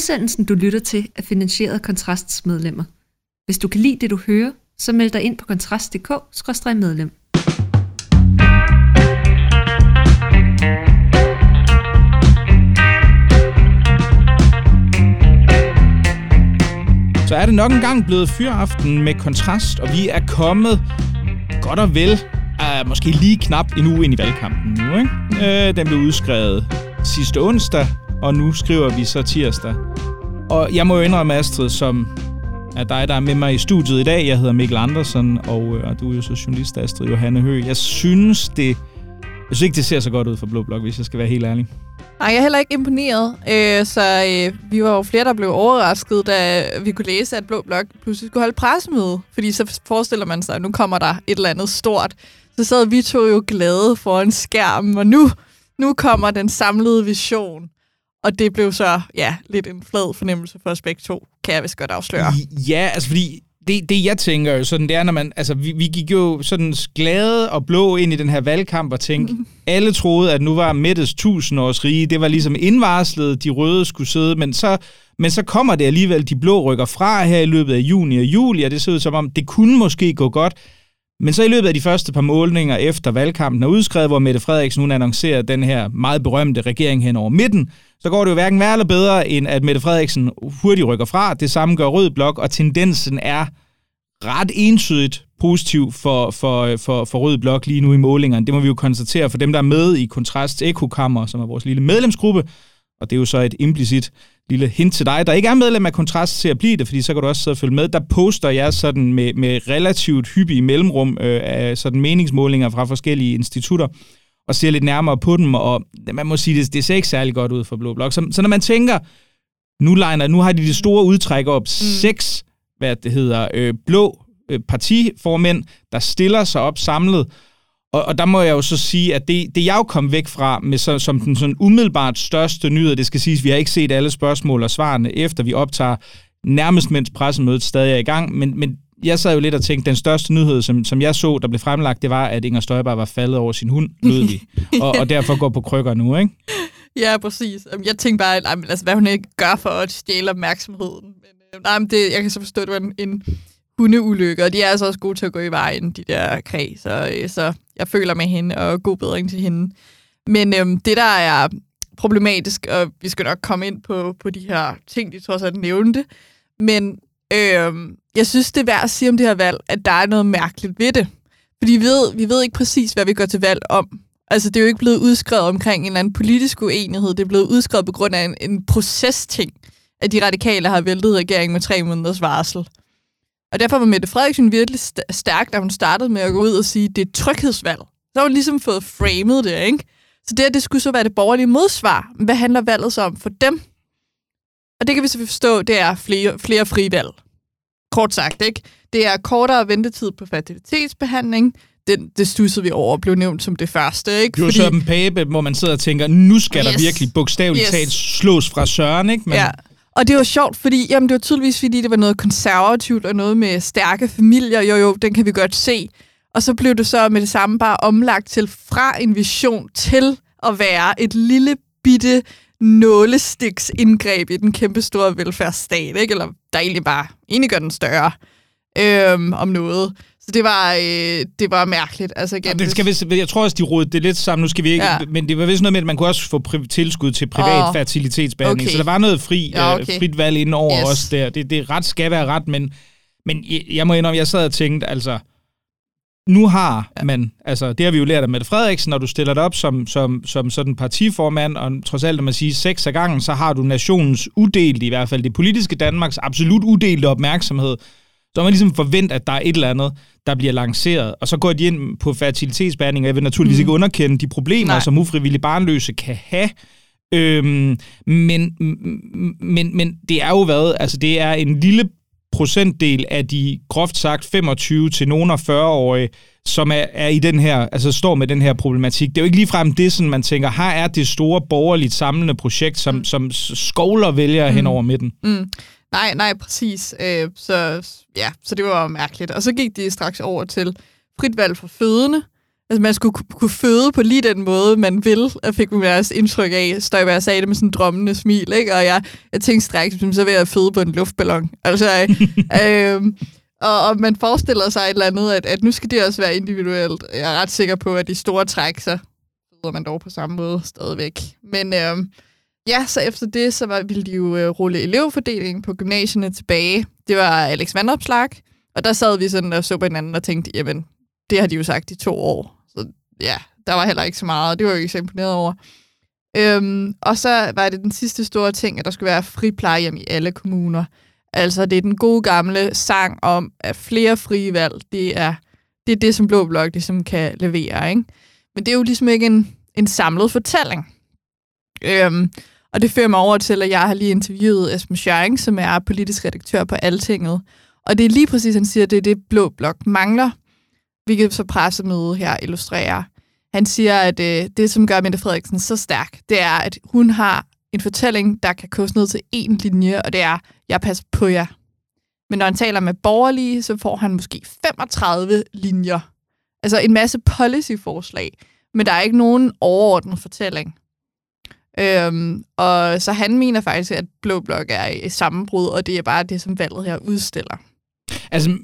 Udsendelsen, du lytter til, er finansieret af Kontrasts medlemmer. Hvis du kan lide det, du hører, så meld dig ind på kontrast.dk-medlem. Så er det nok en gang blevet fyraften med kontrast, og vi er kommet godt og vel, uh, måske lige knap en uge ind i valgkampen nu. Ikke? Uh, den blev udskrevet sidste onsdag, og nu skriver vi så tirsdag. Og jeg må jo indrømme, Astrid, som er dig, der er med mig i studiet i dag. Jeg hedder Mikkel Andersen, og, øh, og du er jo så journalist, Astrid Johanne Høgh. Jeg synes, det, jeg synes ikke, det ser så godt ud for Blå Blok, hvis jeg skal være helt ærlig. Nej, jeg er heller ikke imponeret. Øh, så øh, vi var jo flere, der blev overrasket, da vi kunne læse, at Blå Blok pludselig skulle holde pressemøde. Fordi så forestiller man sig, at nu kommer der et eller andet stort. Så sad vi to jo glade foran skærmen, og nu, nu kommer den samlede vision. Og det blev så, ja, lidt en flad fornemmelse for os begge to, kan jeg vist godt afsløre. Ja, altså fordi det, det jeg tænker jo sådan, det er, når man, altså vi, vi gik jo sådan glade og blå ind i den her valgkamp og tænkte, mm. alle troede, at nu var Mettes tusindårs rige, det var ligesom indvarslet, de røde skulle sidde, men så, men så kommer det alligevel, de blå rykker fra her i løbet af juni og juli, og det ser ud som om, det kunne måske gå godt, men så i løbet af de første par målinger efter valgkampen er udskrevet, hvor Mette Frederiksen hun annoncerer den her meget berømte regering hen over midten, så går det jo hverken værre eller bedre, end at Mette Frederiksen hurtigt rykker fra. Det samme gør Rød Blok, og tendensen er ret entydigt positiv for, for, for, for Rød Blok lige nu i målingerne. Det må vi jo konstatere for dem, der er med i Kontrast Ekokammer, som er vores lille medlemsgruppe. Og det er jo så et implicit lille hint til dig, der ikke er medlem af Kontrast til at blive det, fordi så kan du også sidde og følge med. Der poster jeg sådan med, med relativt hyppige mellemrum øh, af sådan meningsmålinger fra forskellige institutter, og ser lidt nærmere på dem, og man må sige, det, det ser ikke særlig godt ud for Blå Blok. Så, så når man tænker, nu, liner, nu har de de store udtræk op, mm. seks, hvad det hedder, øh, blå øh, partiformænd, der stiller sig op samlet, og, og der må jeg jo så sige, at det, det jeg jo kom væk fra med så, som den sådan umiddelbart største nyhed, det skal siges, vi har ikke set alle spørgsmål og svarene, efter vi optager nærmest mens pressemødet stadig er i gang, men, men jeg sad jo lidt og tænkte, den største nyhed, som, som jeg så, der blev fremlagt, det var, at Inger Støjberg var faldet over sin hund, lød vi, og, og derfor går på krykker nu, ikke? Ja, præcis. Jeg tænkte bare, altså, hvad hun ikke gør for at stjæle opmærksomheden. Men, øh, nej, men det, jeg kan så forstå, at det var en, en hundeulykker, og de er altså også gode til at gå i vejen, de der kræ, så, øh, så jeg føler med hende, og god bedring til hende. Men øhm, det, der er problematisk, og vi skal nok komme ind på, på de her ting, de trods alt nævnte, men øhm, jeg synes, det er værd at sige om det her valg, at der er noget mærkeligt ved det. Fordi vi ved, vi ved ikke præcis, hvad vi går til valg om. Altså, det er jo ikke blevet udskrevet omkring en eller anden politisk uenighed. Det er blevet udskrevet på grund af en, en procesting, at de radikale har væltet regeringen med tre måneders varsel. Og derfor var Mette Frederiksen virkelig st- stærk, da hun startede med at gå ud og sige, at det er tryghedsvalg. Så har hun ligesom fået framet det, ikke? Så det, det skulle så være det borgerlige modsvar. Hvad handler valget så om for dem? Og det kan vi så forstå, det er flere, flere frivalg. Kort sagt, ikke? Det er kortere ventetid på fertilitetsbehandling. Det, det stussede vi over og blev nævnt som det første, ikke? Jo, Fordi... så en pape, hvor man sidder og tænker, nu skal yes. der virkelig bogstaveligt yes. talt slås fra søren, ikke? Men... Ja, og det var sjovt, fordi jamen, det var tydeligvis, fordi det var noget konservativt og noget med stærke familier. Jo, jo, den kan vi godt se. Og så blev det så med det samme bare omlagt til fra en vision til at være et lille bitte nålestiks indgreb i den kæmpe store velfærdsstat, ikke? eller der egentlig bare egentlig gør den større øhm, om noget. Så det var, øh, det var mærkeligt. Altså, igen, det skal vi, jeg tror også, de rodede det lidt sammen. Nu skal vi ikke, ja. men det var vist noget med, at man kunne også få tilskud til privat oh. fertilitetsbehandling. Okay. Så der var noget fri, ja, øh, okay. frit valg inden over yes. os der. Det, det ret skal være ret, men, men jeg, jeg må indrømme, jeg sad og tænkte, altså, nu har ja. man, altså det har vi jo lært af Mette Frederiksen, når du stiller dig op som, som, som sådan partiformand, og trods alt, at man siger seks af gangen, så har du nationens uddelte, i hvert fald det politiske Danmarks absolut uddelte opmærksomhed. Så man ligesom forvent, at der er et eller andet, der bliver lanceret, og så går de ind på fertilitetsbehandling, og jeg vil naturligvis mm. ikke underkende de problemer, Nej. som ufrivillige barnløse kan have, Øhm, men, men, men det er jo hvad? Altså, det er en lille procentdel af de groft sagt 25 til nogen af 40-årige, som er, er i den her, altså står med den her problematik. Det er jo ikke ligefrem det, sådan man tænker, her er det store borgerligt samlende projekt, som, mm. som skovler vælger mm. hen over midten. Mm. Nej, nej, præcis. Øh, så, ja, så det var mærkeligt. Og så gik de straks over til frit valg for fødende, Altså, man skulle kunne føde på lige den måde, man vil, og fik man også indtryk af. Støjberg sagde det med sådan en drømmende smil, ikke? Og jeg, jeg tænkte straks, så vil jeg føde på en luftballon. Altså, øh, og, og man forestiller sig et eller andet, at, at nu skal det også være individuelt. Jeg er ret sikker på, at de store træk, så føder man dog på samme måde stadigvæk. Men øh, ja, så efter det, så var, ville de jo øh, rulle elevfordelingen på gymnasierne tilbage. Det var Alex Vandopslag, og der sad vi sådan og så på hinanden og tænkte, jamen, det har de jo sagt i to år. Så ja, der var heller ikke så meget. Det var jo ikke så imponeret over. Øhm, og så var det den sidste store ting, at der skulle være fri plejehjem i alle kommuner. Altså, det er den gode gamle sang om, at flere frie valg, det er det, er det som Blå Blok ligesom kan levere. Ikke? Men det er jo ligesom ikke en, en samlet fortælling. Øhm, og det fører mig over til, at jeg har lige interviewet Esben Schøring, som er politisk redaktør på Altinget. Og det er lige præcis, han siger, at det er det, Blå Blok mangler, hvilket så pressemøde her illustrerer. Han siger, at øh, det, som gør Mette Frederiksen så stærk, det er, at hun har en fortælling, der kan koste ned til én linje, og det er, jeg passer på jer. Men når han taler med borgerlige, så får han måske 35 linjer. Altså en masse policy-forslag, men der er ikke nogen overordnet fortælling. Øhm, og så han mener faktisk, at Blå Blok er i sammenbrud, og det er bare det, som valget her udstiller. Altså,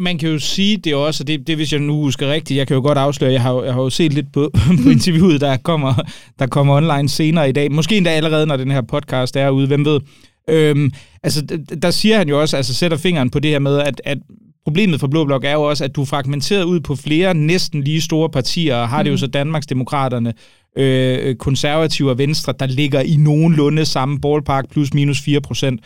man kan jo sige det også, og det, det hvis jeg nu husker rigtigt, jeg kan jo godt afsløre, jeg har, jeg har jo set lidt på, på interviewet, der kommer, der kommer online senere i dag. Måske endda allerede, når den her podcast er ude, hvem ved. Øhm, altså, der siger han jo også, altså sætter fingeren på det her med, at, at problemet for Blå Blok er jo også, at du er fragmenteret ud på flere næsten lige store partier, og har det jo mm. så Danmarksdemokraterne, øh, konservative og venstre, der ligger i nogenlunde samme ballpark, plus minus 4 procent.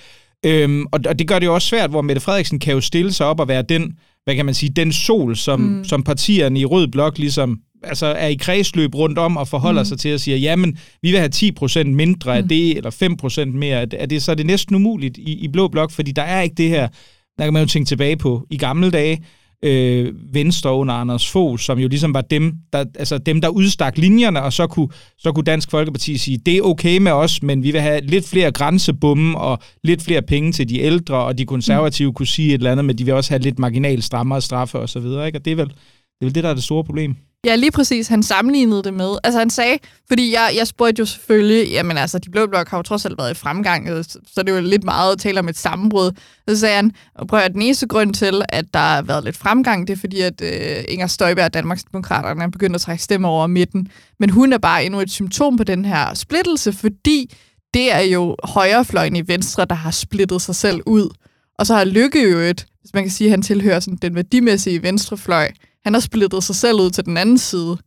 Øhm, og, og det gør det jo også svært, hvor Mette Frederiksen kan jo stille sig op og være den, hvad kan man sige, den sol, som, mm. som partierne i Rød Blok ligesom altså er i kredsløb rundt om og forholder mm. sig til at sige, jamen, vi vil have 10% mindre af mm. det, eller 5% mere af det, så er det næsten umuligt i, i Blå Blok, fordi der er ikke det her, der kan man jo tænke tilbage på i gamle dage, øh, Venstre under Anders Fogh, som jo ligesom var dem, der, altså dem, der udstak linjerne, og så kunne, så kunne Dansk Folkeparti sige, det er okay med os, men vi vil have lidt flere grænsebumme og lidt flere penge til de ældre, og de konservative mm. kunne sige et eller andet, men de vil også have lidt marginal strammere straffe og så videre, ikke? Og det er vel det, er vel det der er det store problem. Ja, lige præcis. Han sammenlignede det med. Altså han sagde, fordi jeg, jeg spurgte jo selvfølgelig, jamen altså, de blå blok har jo trods alt været i fremgang, øh, så det er jo lidt meget at tale om et sammenbrud. Så sagde han, prøv at den eneste grund til, at der har været lidt fremgang, det er fordi, at øh, Inger Støjberg og Danmarksdemokraterne er begyndt at trække stemmer over midten. Men hun er bare endnu et symptom på den her splittelse, fordi det er jo højrefløjen i Venstre, der har splittet sig selv ud. Og så har Lykke jo et, hvis man kan sige, at han tilhører sådan den værdimæssige venstrefløj, han har splittet sig selv ud til den anden side.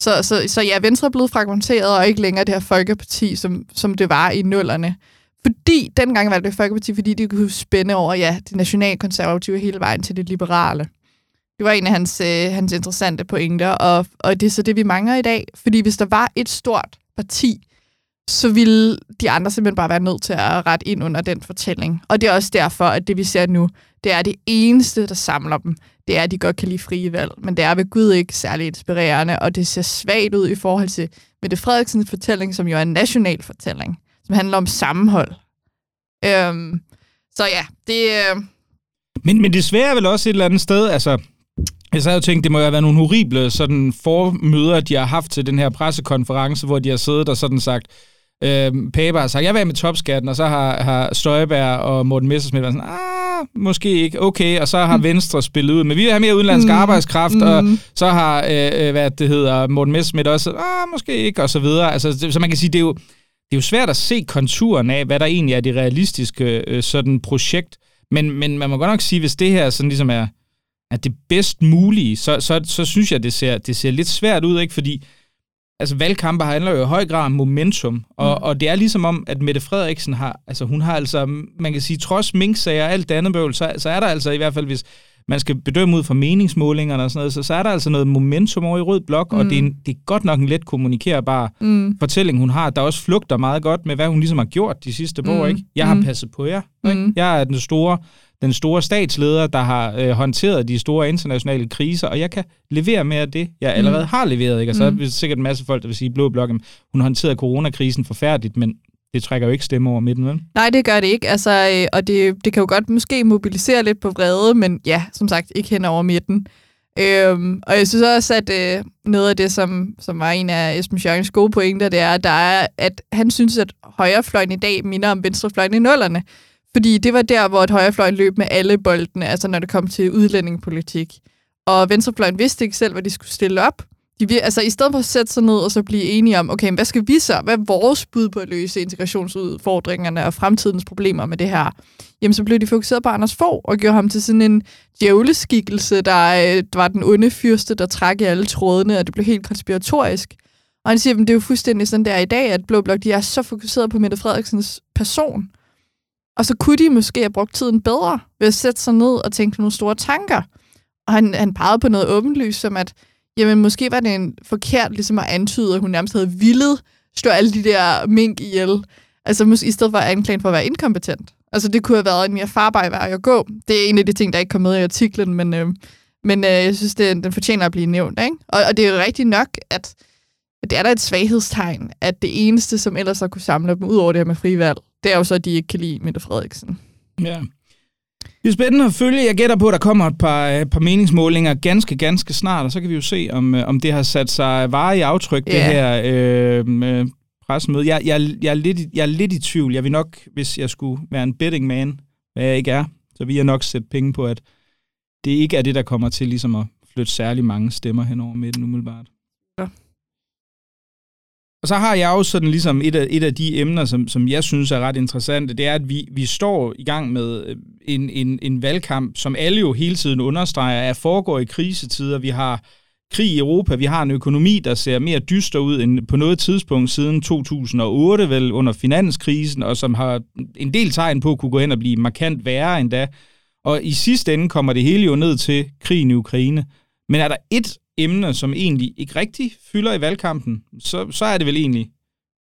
Så, så, så ja, Venstre er blevet fragmenteret, og ikke længere det her Folkeparti, som, som det var i nullerne. Fordi, dengang var det Folkeparti, fordi de kunne spænde over, ja, det nationalkonservative hele vejen til det liberale. Det var en af hans, øh, hans interessante pointer, og, og det er så det, vi mangler i dag. Fordi hvis der var et stort parti, så ville de andre simpelthen bare være nødt til at rette ind under den fortælling. Og det er også derfor, at det vi ser nu, det er det eneste, der samler dem. Det er, at de godt kan lide frie valg, men det er ved Gud ikke særlig inspirerende, og det ser svagt ud i forhold til Mette Frederiksens fortælling, som jo er en national fortælling, som handler om sammenhold. Øhm, så ja, det... Øh... Men, men det er vel også et eller andet sted, altså... Jeg så og tænkte, det må jo have været nogle horrible sådan formøder, de har haft til den her pressekonference, hvor de har siddet og sådan sagt, øh, Paper har sagt, jeg vil med topskatten, og så har, har Støjberg og Morten Messersmith været sådan, ah, måske ikke, okay, og så har mm. Venstre spillet ud, men vi vil have mere udenlandsk mm. arbejdskraft, mm. og så har, øh, øh, hvad det hedder, Morten Messersmith også, ah, måske ikke, og så videre. Altså, så man kan sige, det er jo, det er jo svært at se konturen af, hvad der egentlig er det realistiske øh, sådan projekt, men, men man må godt nok sige, hvis det her sådan ligesom er, er det bedst mulige, så, så, så synes jeg, det ser, det ser lidt svært ud, ikke? Fordi altså valgkampe handler jo i høj grad om momentum, og, mm. og det er ligesom om, at Mette Frederiksen har, altså hun har altså, man kan sige, trods minksager og alt det andet bøvl, så, så er der altså i hvert fald, hvis man skal bedømme ud fra meningsmålingerne og sådan noget, så, så er der altså noget momentum over i Rød Blok, mm. og det er, en, det er godt nok en let kommunikerbar mm. fortælling, hun har, der også flugter meget godt med, hvad hun ligesom har gjort de sidste mm. år, ikke? Jeg har mm. passet på jer, ikke? Mm. Jeg er den store den store statsleder, der har øh, håndteret de store internationale kriser, og jeg kan levere mere af det, jeg allerede mm. har leveret. Ikke? Og så er der mm. sikkert en masse folk, der vil sige, Blå Blok, hun håndterede coronakrisen forfærdeligt, men det trækker jo ikke stemme over midten, vel? Nej, det gør det ikke. Altså, øh, og det, det kan jo godt måske mobilisere lidt på vrede, men ja, som sagt, ikke hen over midten. Øhm, og jeg synes også, at øh, noget af det, som, som var en af Esben Schørings gode pointer, det er, at, der er, at han synes, at højrefløjen i dag minder om venstrefløjen i nullerne. Fordi det var der, hvor et højrefløjen løb med alle boldene, altså når det kom til udlændingepolitik. Og venstrefløjen vidste ikke selv, hvad de skulle stille op. De, vil, altså, I stedet for at sætte sig ned og så blive enige om, okay, hvad skal vi så? Hvad er vores bud på at løse integrationsudfordringerne og fremtidens problemer med det her? Jamen, så blev de fokuseret på Anders Fogh og gjorde ham til sådan en djævleskikkelse, der, øh, var den onde fyrste, der trak i alle trådene, og det blev helt konspiratorisk. Og han siger, at det er jo fuldstændig sådan der i dag, at Blå Blok de er så fokuseret på Mette Frederiksens person. Og så kunne de måske have brugt tiden bedre ved at sætte sig ned og tænke nogle store tanker. Og han, han pegede på noget åbenlyst, som at jamen måske var det en forkert ligesom at antyde, at hun nærmest havde villet slå alle de der mink ihjel. Altså måske i stedet for at anklage for at være inkompetent. Altså det kunne have været en mere farbar vej at gå. Det er en af de ting, der ikke kom med i artiklen, men, øh, men øh, jeg synes, det, den fortjener at blive nævnt. Ikke? Og, og det er jo rigtigt nok, at, det er da et svaghedstegn, at det eneste, som ellers har kunne samle dem ud over det her med frivalg, det er jo så, at de ikke kan lide Mette Frederiksen. Ja. Det er spændende at følge. Jeg gætter på, at der kommer et par, et par meningsmålinger ganske, ganske snart, og så kan vi jo se, om, øh, om det har sat sig i aftryk, yeah. det her øh, pressemøde. Jeg, jeg, jeg, er lidt, jeg er lidt i tvivl. Jeg vil nok, hvis jeg skulle være en betting man, hvad jeg ikke er, så vil jeg nok sætte penge på, at det ikke er det, der kommer til ligesom at flytte særlig mange stemmer hen over midten umiddelbart. Og så har jeg også sådan ligesom et af, et af de emner, som, som jeg synes er ret interessante, det er, at vi, vi står i gang med øh, en, en, en valgkamp, som alle jo hele tiden understreger, at foregår i krisetider. Vi har krig i Europa, vi har en økonomi, der ser mere dyster ud end på noget tidspunkt siden 2008, vel under finanskrisen, og som har en del tegn på at kunne gå hen og blive markant værre endda. Og i sidste ende kommer det hele jo ned til krigen i Ukraine. Men er der et emner, som egentlig ikke rigtig fylder i valgkampen, så, så er det vel egentlig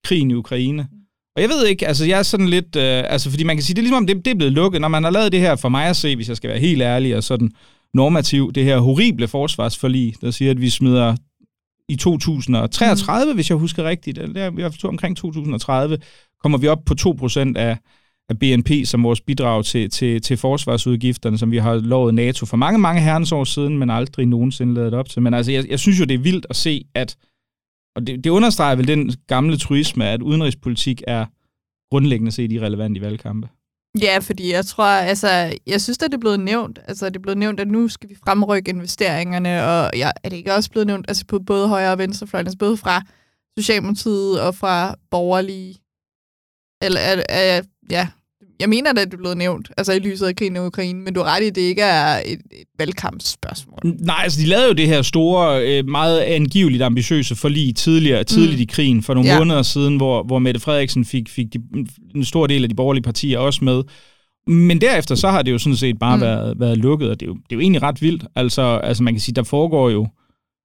krigen i Ukraine. Og jeg ved ikke, altså jeg er sådan lidt, øh, altså fordi man kan sige, det er ligesom om det, det er blevet lukket, når man har lavet det her for mig at se, hvis jeg skal være helt ærlig og sådan normativ, det her horrible forsvarsforlig, der siger, at vi smider i 2033, mm. hvis jeg husker rigtigt, eller hvert fald omkring 2030, kommer vi op på 2% af, af BNP som vores bidrag til, til, til forsvarsudgifterne, som vi har lovet NATO for mange, mange herrens år siden, men aldrig nogensinde lavet op til. Men altså, jeg, jeg synes jo, det er vildt at se, at, og det, det understreger vel den gamle truisme, at udenrigspolitik er grundlæggende set irrelevant i valgkampe. Ja, fordi jeg tror, altså, jeg synes, at det er blevet nævnt. Altså, det er blevet nævnt, at nu skal vi fremrykke investeringerne, og ja, er det ikke også blevet nævnt, altså på både højre og venstrefløjen, altså både fra Socialdemokratiet og fra borgerlige, eller er, er, ja, jeg mener, at det er blevet nævnt, altså i lyset af krigen i Ukraine, men du har ret i, at det ikke er et, et valgkampsspørgsmål. Nej, altså de lavede jo det her store, øh, meget angiveligt ambitiøse forlig tidligere, tidligt mm. i krigen, for nogle ja. måneder siden, hvor, hvor Mette Frederiksen fik, fik de, en stor del af de borgerlige partier også med. Men derefter, så har det jo sådan set bare mm. været, været lukket, og det er, jo, det er jo egentlig ret vildt. Altså, altså man kan sige, der foregår jo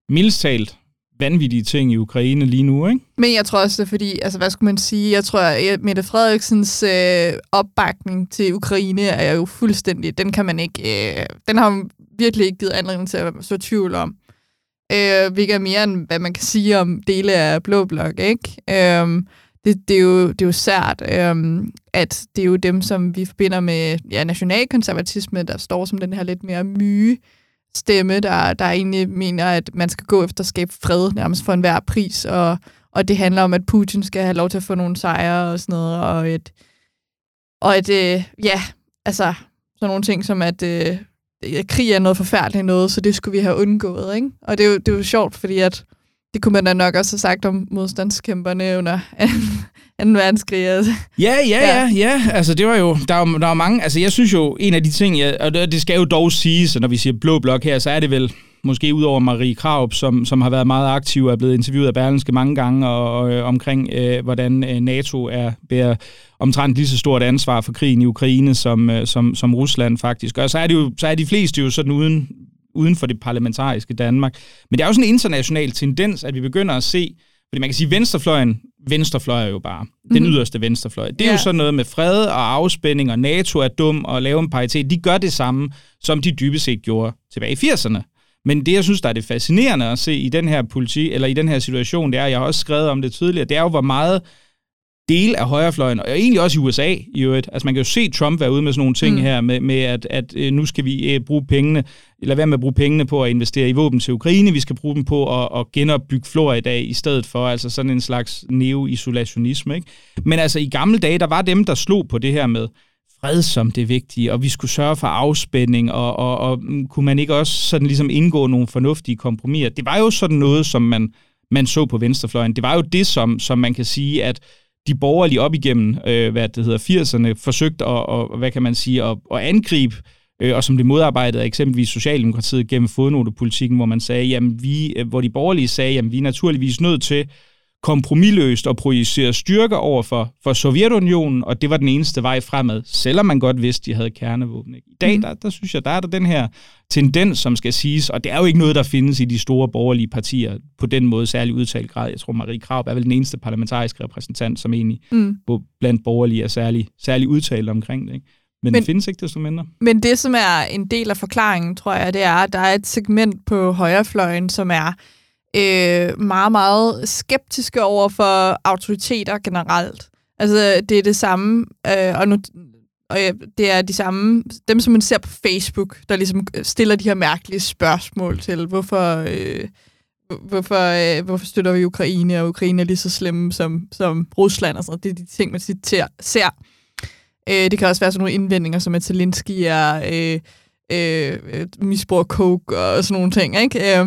mildest talt vanvittige ting i Ukraine lige nu, ikke? Men jeg tror også, det er fordi, altså hvad skulle man sige, jeg tror, at øh, Mette Frederiksens øh, opbakning til Ukraine er jo fuldstændig, den kan man ikke, øh, den har hun virkelig ikke givet anledning til at så tvivl om. Øh, hvilket er mere end, hvad man kan sige om dele af Blå Blok, ikke? Øh, det, det, er jo, det er jo sært, øh, at det er jo dem, som vi forbinder med ja, nationalkonservatisme, der står som den her lidt mere myge stemme, der, der egentlig mener, at man skal gå efter at skabe fred nærmest for enhver pris, og, og det handler om, at Putin skal have lov til at få nogle sejre og sådan noget, og et, og et øh, ja, altså sådan nogle ting som, at øh, krig er noget forfærdeligt noget, så det skulle vi have undgået, ikke? Og det er jo, det er jo sjovt, fordi at det kunne man da nok også have sagt om modstandskæmperne under anden verdenskrig. Altså. Ja, ja, ja, ja. Altså, det var jo, der var, der var mange, altså jeg synes jo, en af de ting, jeg, og det skal jo dog siges, når vi siger blå blok her, så er det vel måske ud over Marie Kraup, som, som har været meget aktiv og er blevet interviewet af Berlinske mange gange og, og øh, omkring, øh, hvordan øh, NATO er bærer omtrent lige så stort ansvar for krigen i Ukraine som, øh, som, som Rusland faktisk. Og så er, det jo, så er de fleste jo sådan uden, uden for det parlamentariske Danmark. Men det er jo sådan en international tendens, at vi begynder at se, fordi man kan sige, venstrefløjen, venstrefløj er jo bare den mm. yderste venstrefløj. Det er ja. jo sådan noget med fred og afspænding, og NATO er dum og lave en paritet. De gør det samme, som de dybest set gjorde tilbage i 80'erne. Men det, jeg synes, der er det fascinerende at se i den her politi, eller i den her situation, det er, jeg har også skrevet om det tidligere, det er jo, hvor meget dele af højrefløjen, og egentlig også i USA i øvrigt. Altså man kan jo se Trump være ude med sådan nogle ting mm. her, med, med at, at øh, nu skal vi øh, bruge pengene, eller være med at bruge pengene på at investere i våben til Ukraine, vi skal bruge dem på at, at genopbygge Florida i stedet for, altså sådan en slags neo-isolationisme. Ikke? Men altså i gamle dage, der var dem, der slog på det her med, fred som det vigtige, og vi skulle sørge for afspænding, og, og, og mm, kunne man ikke også sådan ligesom indgå nogle fornuftige kompromiser? Det var jo sådan noget, som man, man så på venstrefløjen. Det var jo det, som, som man kan sige, at de borgerlige op igennem, øh, hvad det hedder, 80'erne, forsøgt at, og, hvad kan man sige, at, at angribe, øh, og som det modarbejdede eksempelvis Socialdemokratiet gennem fodnotepolitikken, hvor man sagde, jamen vi, øh, hvor de borgerlige sagde, jamen vi er naturligvis nødt til kompromilløst og projicere styrker over for, for Sovjetunionen, og det var den eneste vej fremad, selvom man godt vidste, de havde kernevåben. I dag, mm. der, der synes jeg, der er der den her tendens, som skal siges, og det er jo ikke noget, der findes i de store borgerlige partier på den måde, særlig udtalt grad. Jeg tror, Marie Krav er vel den eneste parlamentariske repræsentant, som egentlig mm. blandt borgerlige er særlig, særlig udtalt omkring det. Ikke? Men, men det findes ikke desto mindre. Men det, som er en del af forklaringen, tror jeg, det er, at der er et segment på højrefløjen, som er øh, meget, meget skeptiske over for autoriteter generelt. Altså, det er det samme, øh, og, nu, og ja, det er de samme, dem som man ser på Facebook, der ligesom øh, stiller de her mærkelige spørgsmål til, hvorfor, øh, hvorfor, øh, hvorfor støtter vi Ukraine, og Ukraine er lige så slemme som, som Rusland og sådan noget. Det er de ting, man citerer, ser. Øh, det kan også være sådan nogle indvendinger, som at Zelensky er øh, øh, øh misbrug coke og sådan nogle ting, ikke? Øh,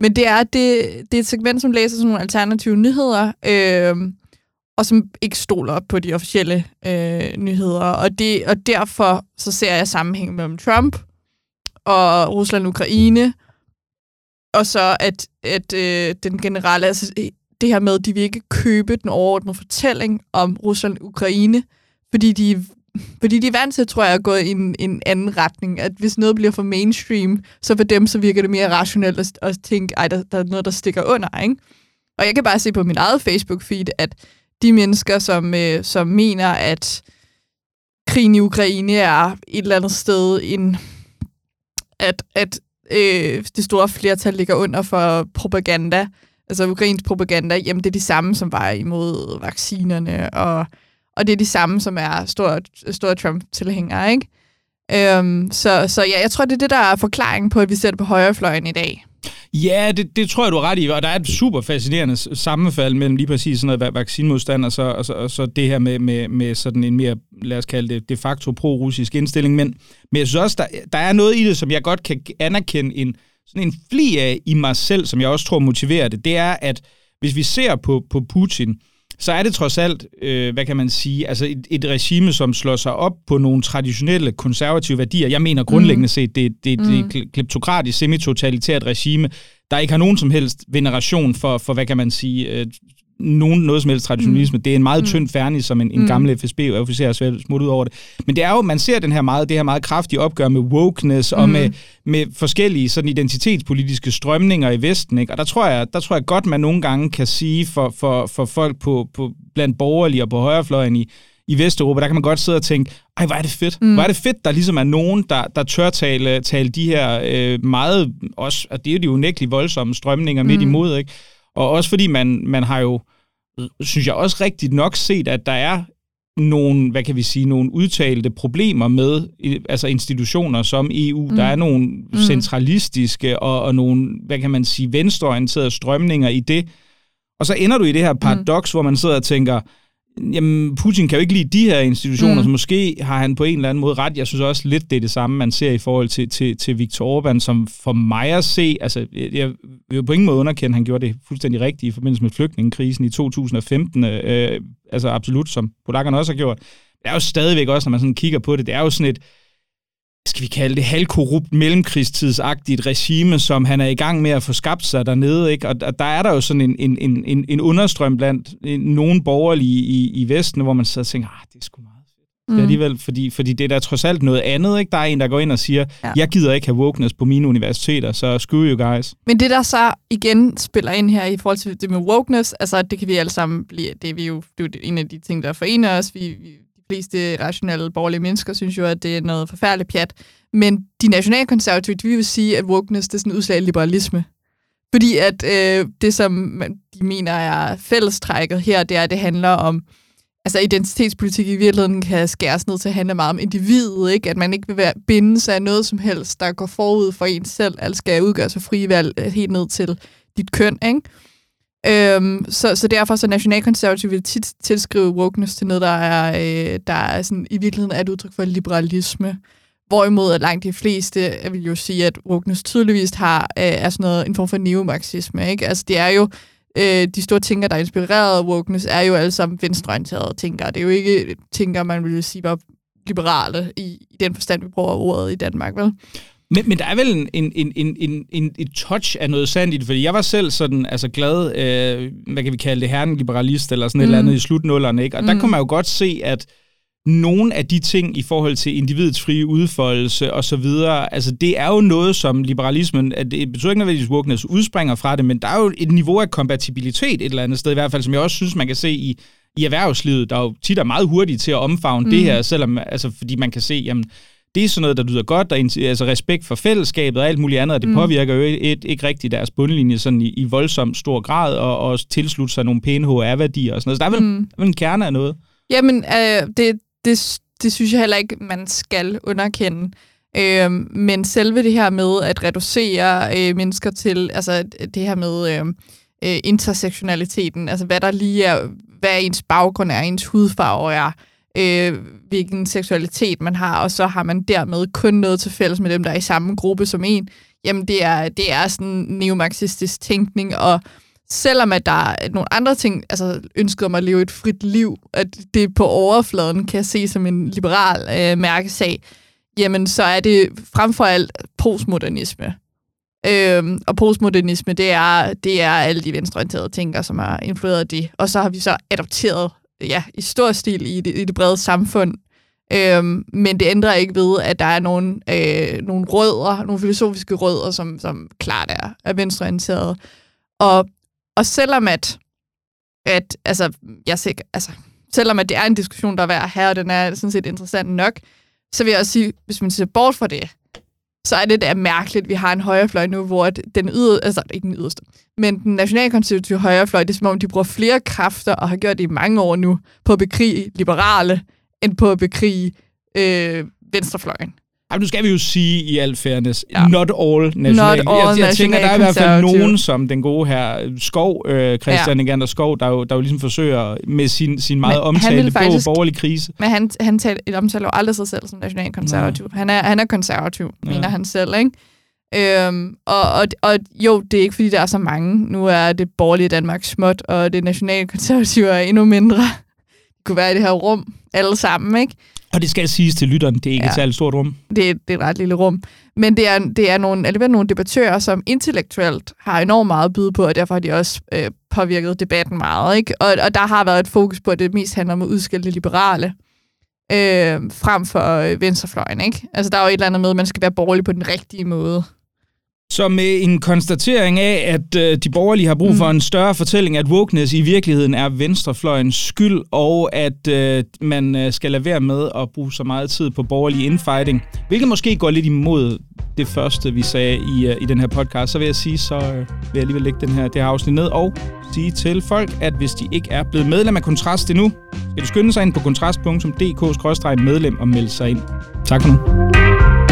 men det er, det, det er et segment, som læser sådan nogle alternative nyheder, øh, og som ikke stoler på de officielle øh, nyheder. Og, det, og derfor så ser jeg sammenhæng mellem Trump og Rusland-Ukraine, og så at, at øh, den generelle, altså øh, det her med, at de vil ikke købe den overordnede fortælling om Rusland-Ukraine, fordi de fordi de er vant til, tror jeg, at gå i en, en anden retning. At hvis noget bliver for mainstream, så for dem, så virker det mere rationelt at, at tænke, ej, der, der er noget, der stikker under, ikke? Og jeg kan bare se på min eget Facebook-feed, at de mennesker, som, øh, som mener, at krigen i Ukraine er et eller andet sted en... At, at øh, det store flertal ligger under for propaganda, altså ukrainsk propaganda, jamen det er de samme, som var imod vaccinerne og og det er de samme, som er store, store Trump-tilhængere, ikke? Øhm, så, så ja, jeg tror, det er det, der er forklaringen på, at vi ser det på højrefløjen i dag. Ja, det, det tror jeg, du er ret i, og der er et super fascinerende sammenfald mellem lige præcis sådan noget vaccinmodstand og så, og så, og så det her med, med, med sådan en mere, lad os kalde det, de facto pro-russisk indstilling. Men, men jeg synes også, der, der er noget i det, som jeg godt kan anerkende en, sådan en fli af i mig selv, som jeg også tror motiverer det. Det er, at hvis vi ser på, på Putin, øh, så er det trods alt, øh, hvad kan man sige, altså et, et regime, som slår sig op på nogle traditionelle konservative værdier. Jeg mener grundlæggende mm. set, det, det, det er et mm. kleptokratisk, semi-totalitært regime, der ikke har nogen som helst veneration for, for hvad kan man sige, øh, nogen, noget som helst traditionalisme. Mm. Det er en meget mm. tynd færdig, som en, en mm. gammel FSB-officer har smut ud over det. Men det er jo, man ser den her meget, det her meget kraftige opgør med wokeness mm. og med, med forskellige sådan identitetspolitiske strømninger i Vesten. Ikke? Og der tror, jeg, der tror jeg godt, man nogle gange kan sige for, for, for folk på, på, blandt borgerlige og på højrefløjen i, i Vesteuropa, der kan man godt sidde og tænke, ej, hvor er det fedt. Mm. Hvor er det fedt, der ligesom er nogen, der, der tør tale, tale de her øh, meget, også, og det er jo de unægteligt voldsomme strømninger mm. midt imod, ikke? Og også fordi man, man har jo, synes jeg også rigtigt nok set, at der er nogle, hvad kan vi sige, nogle udtalte problemer med altså institutioner som EU. Mm. Der er nogle mm. centralistiske og, og nogle, hvad kan man sige, venstreorienterede strømninger i det. Og så ender du i det her paradoks, mm. hvor man sidder og tænker, jamen, Putin kan jo ikke lide de her institutioner, mm. så måske har han på en eller anden måde ret. Jeg synes også lidt, det er det samme, man ser i forhold til, til, til Viktor Orbán, som for mig at se, altså, jeg vil jo på ingen måde underkende, at han gjorde det fuldstændig rigtigt i forbindelse med flygtningekrisen i 2015, øh, altså absolut, som polakkerne også har gjort. Det er jo stadigvæk også, når man sådan kigger på det, det er jo sådan et, skal vi kalde det, halvkorrupt mellemkrigstidsagtigt regime, som han er i gang med at få skabt sig dernede. Ikke? Og der er der jo sådan en, en, en, en understrøm blandt nogle borgerlige i, i Vesten, hvor man sidder og tænker, ah, det er sgu meget fedt. Mm. Det alligevel, fordi, fordi det er da trods alt noget andet. Ikke? Der er en, der går ind og siger, ja. jeg gider ikke have wokeness på mine universiteter, så screw you guys. Men det, der så igen spiller ind her i forhold til det med wokeness, altså det kan vi alle sammen blive, det er, vi jo, det er jo en af de ting, der forener os. Vi, vi fleste rationelle borgerlige mennesker synes jo, at det er noget forfærdeligt pjat. Men de nationalkonservative, de vil sige, at wokeness det er sådan en udslag af liberalisme. Fordi at øh, det, som de mener er fællestrækket her, det er, at det handler om altså identitetspolitik i virkeligheden kan skæres ned til at handle meget om individet, ikke? At man ikke vil være, binde sig af noget som helst, der går forud for en selv. Alt skal udgøre sig frivalg øh, helt ned til dit køn, ikke? Øhm, så, så derfor så nationalkonservative vil tit tilskrive wokeness til noget, der er, øh, der er sådan, i virkeligheden er et udtryk for liberalisme. Hvorimod at langt de fleste vil jo sige, at wokeness tydeligvis har, øh, er sådan noget, en form for neomarxisme. Ikke? Altså det er jo øh, de store tænker, der er inspireret af wokeness, er jo alle sammen venstreorienterede tænkere. Det er jo ikke tænker, man ville sige var liberale i, i den forstand, vi bruger ordet i Danmark, vel? Men, men der er vel en, en, en, en, en, et touch af noget sandt i det, fordi jeg var selv sådan altså glad, øh, hvad kan vi kalde det, herren liberalist eller sådan mm. et eller andet i slutnullerne, ikke? Og mm. der kunne man jo godt se, at nogle af de ting i forhold til individets frie udfoldelse og så videre, altså det er jo noget, som liberalismen, at det betyder ikke nødvendigvis, wokeness udspringer fra det, men der er jo et niveau af kompatibilitet et eller andet sted i hvert fald, som jeg også synes, man kan se i, i erhvervslivet, der jo tit er meget hurtigt til at omfavne mm. det her, selvom, altså fordi man kan se, jamen, det er sådan noget, der lyder godt, der altså respekt for fællesskabet og alt muligt andet, og det mm. påvirker jo et, ikke rigtig deres bundlinje sådan i, i voldsomt stor grad, og også tilslutte sig nogle pæne HR-værdier og sådan noget. Så der er vel, mm. der er vel en kerne af noget. Jamen, øh, det, det, det synes jeg heller ikke, man skal underkende. Øh, men selve det her med at reducere øh, mennesker til, altså det her med øh, øh, intersektionaliteten, altså hvad der lige er, hvad ens baggrund er, ens hudfarve er, øh, hvilken seksualitet man har, og så har man dermed kun noget til fælles med dem, der er i samme gruppe som en, jamen det er, det er sådan neomarxistisk tænkning, og selvom at der er nogle andre ting, altså ønsket om at leve et frit liv, at det på overfladen kan se som en liberal øh, mærkesag, jamen så er det frem for alt postmodernisme. Øhm, og postmodernisme, det er, det er alle de venstreorienterede tænker, som har influeret det. Og så har vi så adopteret ja, i stor stil i det, i det brede samfund. Øhm, men det ændrer ikke ved, at der er nogle, øh, nogle rødder, nogle filosofiske rødder, som, som klart er, er venstreorienterede. Og og selvom at, at altså, jeg sig, altså, selvom at det er en diskussion, der er værd her, og den er sådan set interessant nok, så vil jeg også sige, hvis man ser bort fra det, så er det da mærkeligt, at vi har en højrefløj nu, hvor den yder, altså ikke den yderste, men den nationalkonservative højrefløj, det er som om, de bruger flere kræfter, og har gjort det i mange år nu, på at bekrige liberale, end på at bekrige øh, venstrefløjen. Jamen, nu skal vi jo sige i al fairness, ja. not all national. Not all jeg, jeg tænker, der er i hvert fald nogen, som den gode her Skov, øh, Christian ja. Egander Skov, der jo, der jo ligesom forsøger med sin, sin meget men omtalte faktisk, borgerlige krise. Men han, han tal, omtaler jo aldrig sig selv som nationalkonservativ. Han er, han er konservativ, ja. mener han selv, ikke? Øhm, og, og, og jo, det er ikke, fordi der er så mange. Nu er det borgerlige Danmark småt, og det nationalkonservative er endnu mindre. Det kunne være i det her rum, alle sammen, ikke? Og det skal siges til lytteren, det er ikke ja. et særligt stort rum. Det, det er et ret lille rum. Men det er, det er nogle, alligevel nogle debattører, som intellektuelt har enormt meget at byde på, og derfor har de også øh, påvirket debatten meget. Ikke? Og, og der har været et fokus på, at det mest handler om at udskille liberale øh, frem for øh, venstrefløjen. Ikke? Altså, der er jo et eller andet med, at man skal være borgerlig på den rigtige måde. Så med en konstatering af, at øh, de borgerlige har brug mm. for en større fortælling, at wokeness i virkeligheden er venstrefløjens skyld, og at øh, man øh, skal lade være med at bruge så meget tid på borgerlig infighting, hvilket måske går lidt imod det første, vi sagde i, øh, i den her podcast, så vil jeg sige, så øh, vil jeg alligevel lægge den her, det her afsnit ned og sige til folk, at hvis de ikke er blevet medlem af Kontrast endnu, skal de skynde sig ind på kontrast.dk-medlem og melde sig ind. Tak for nu.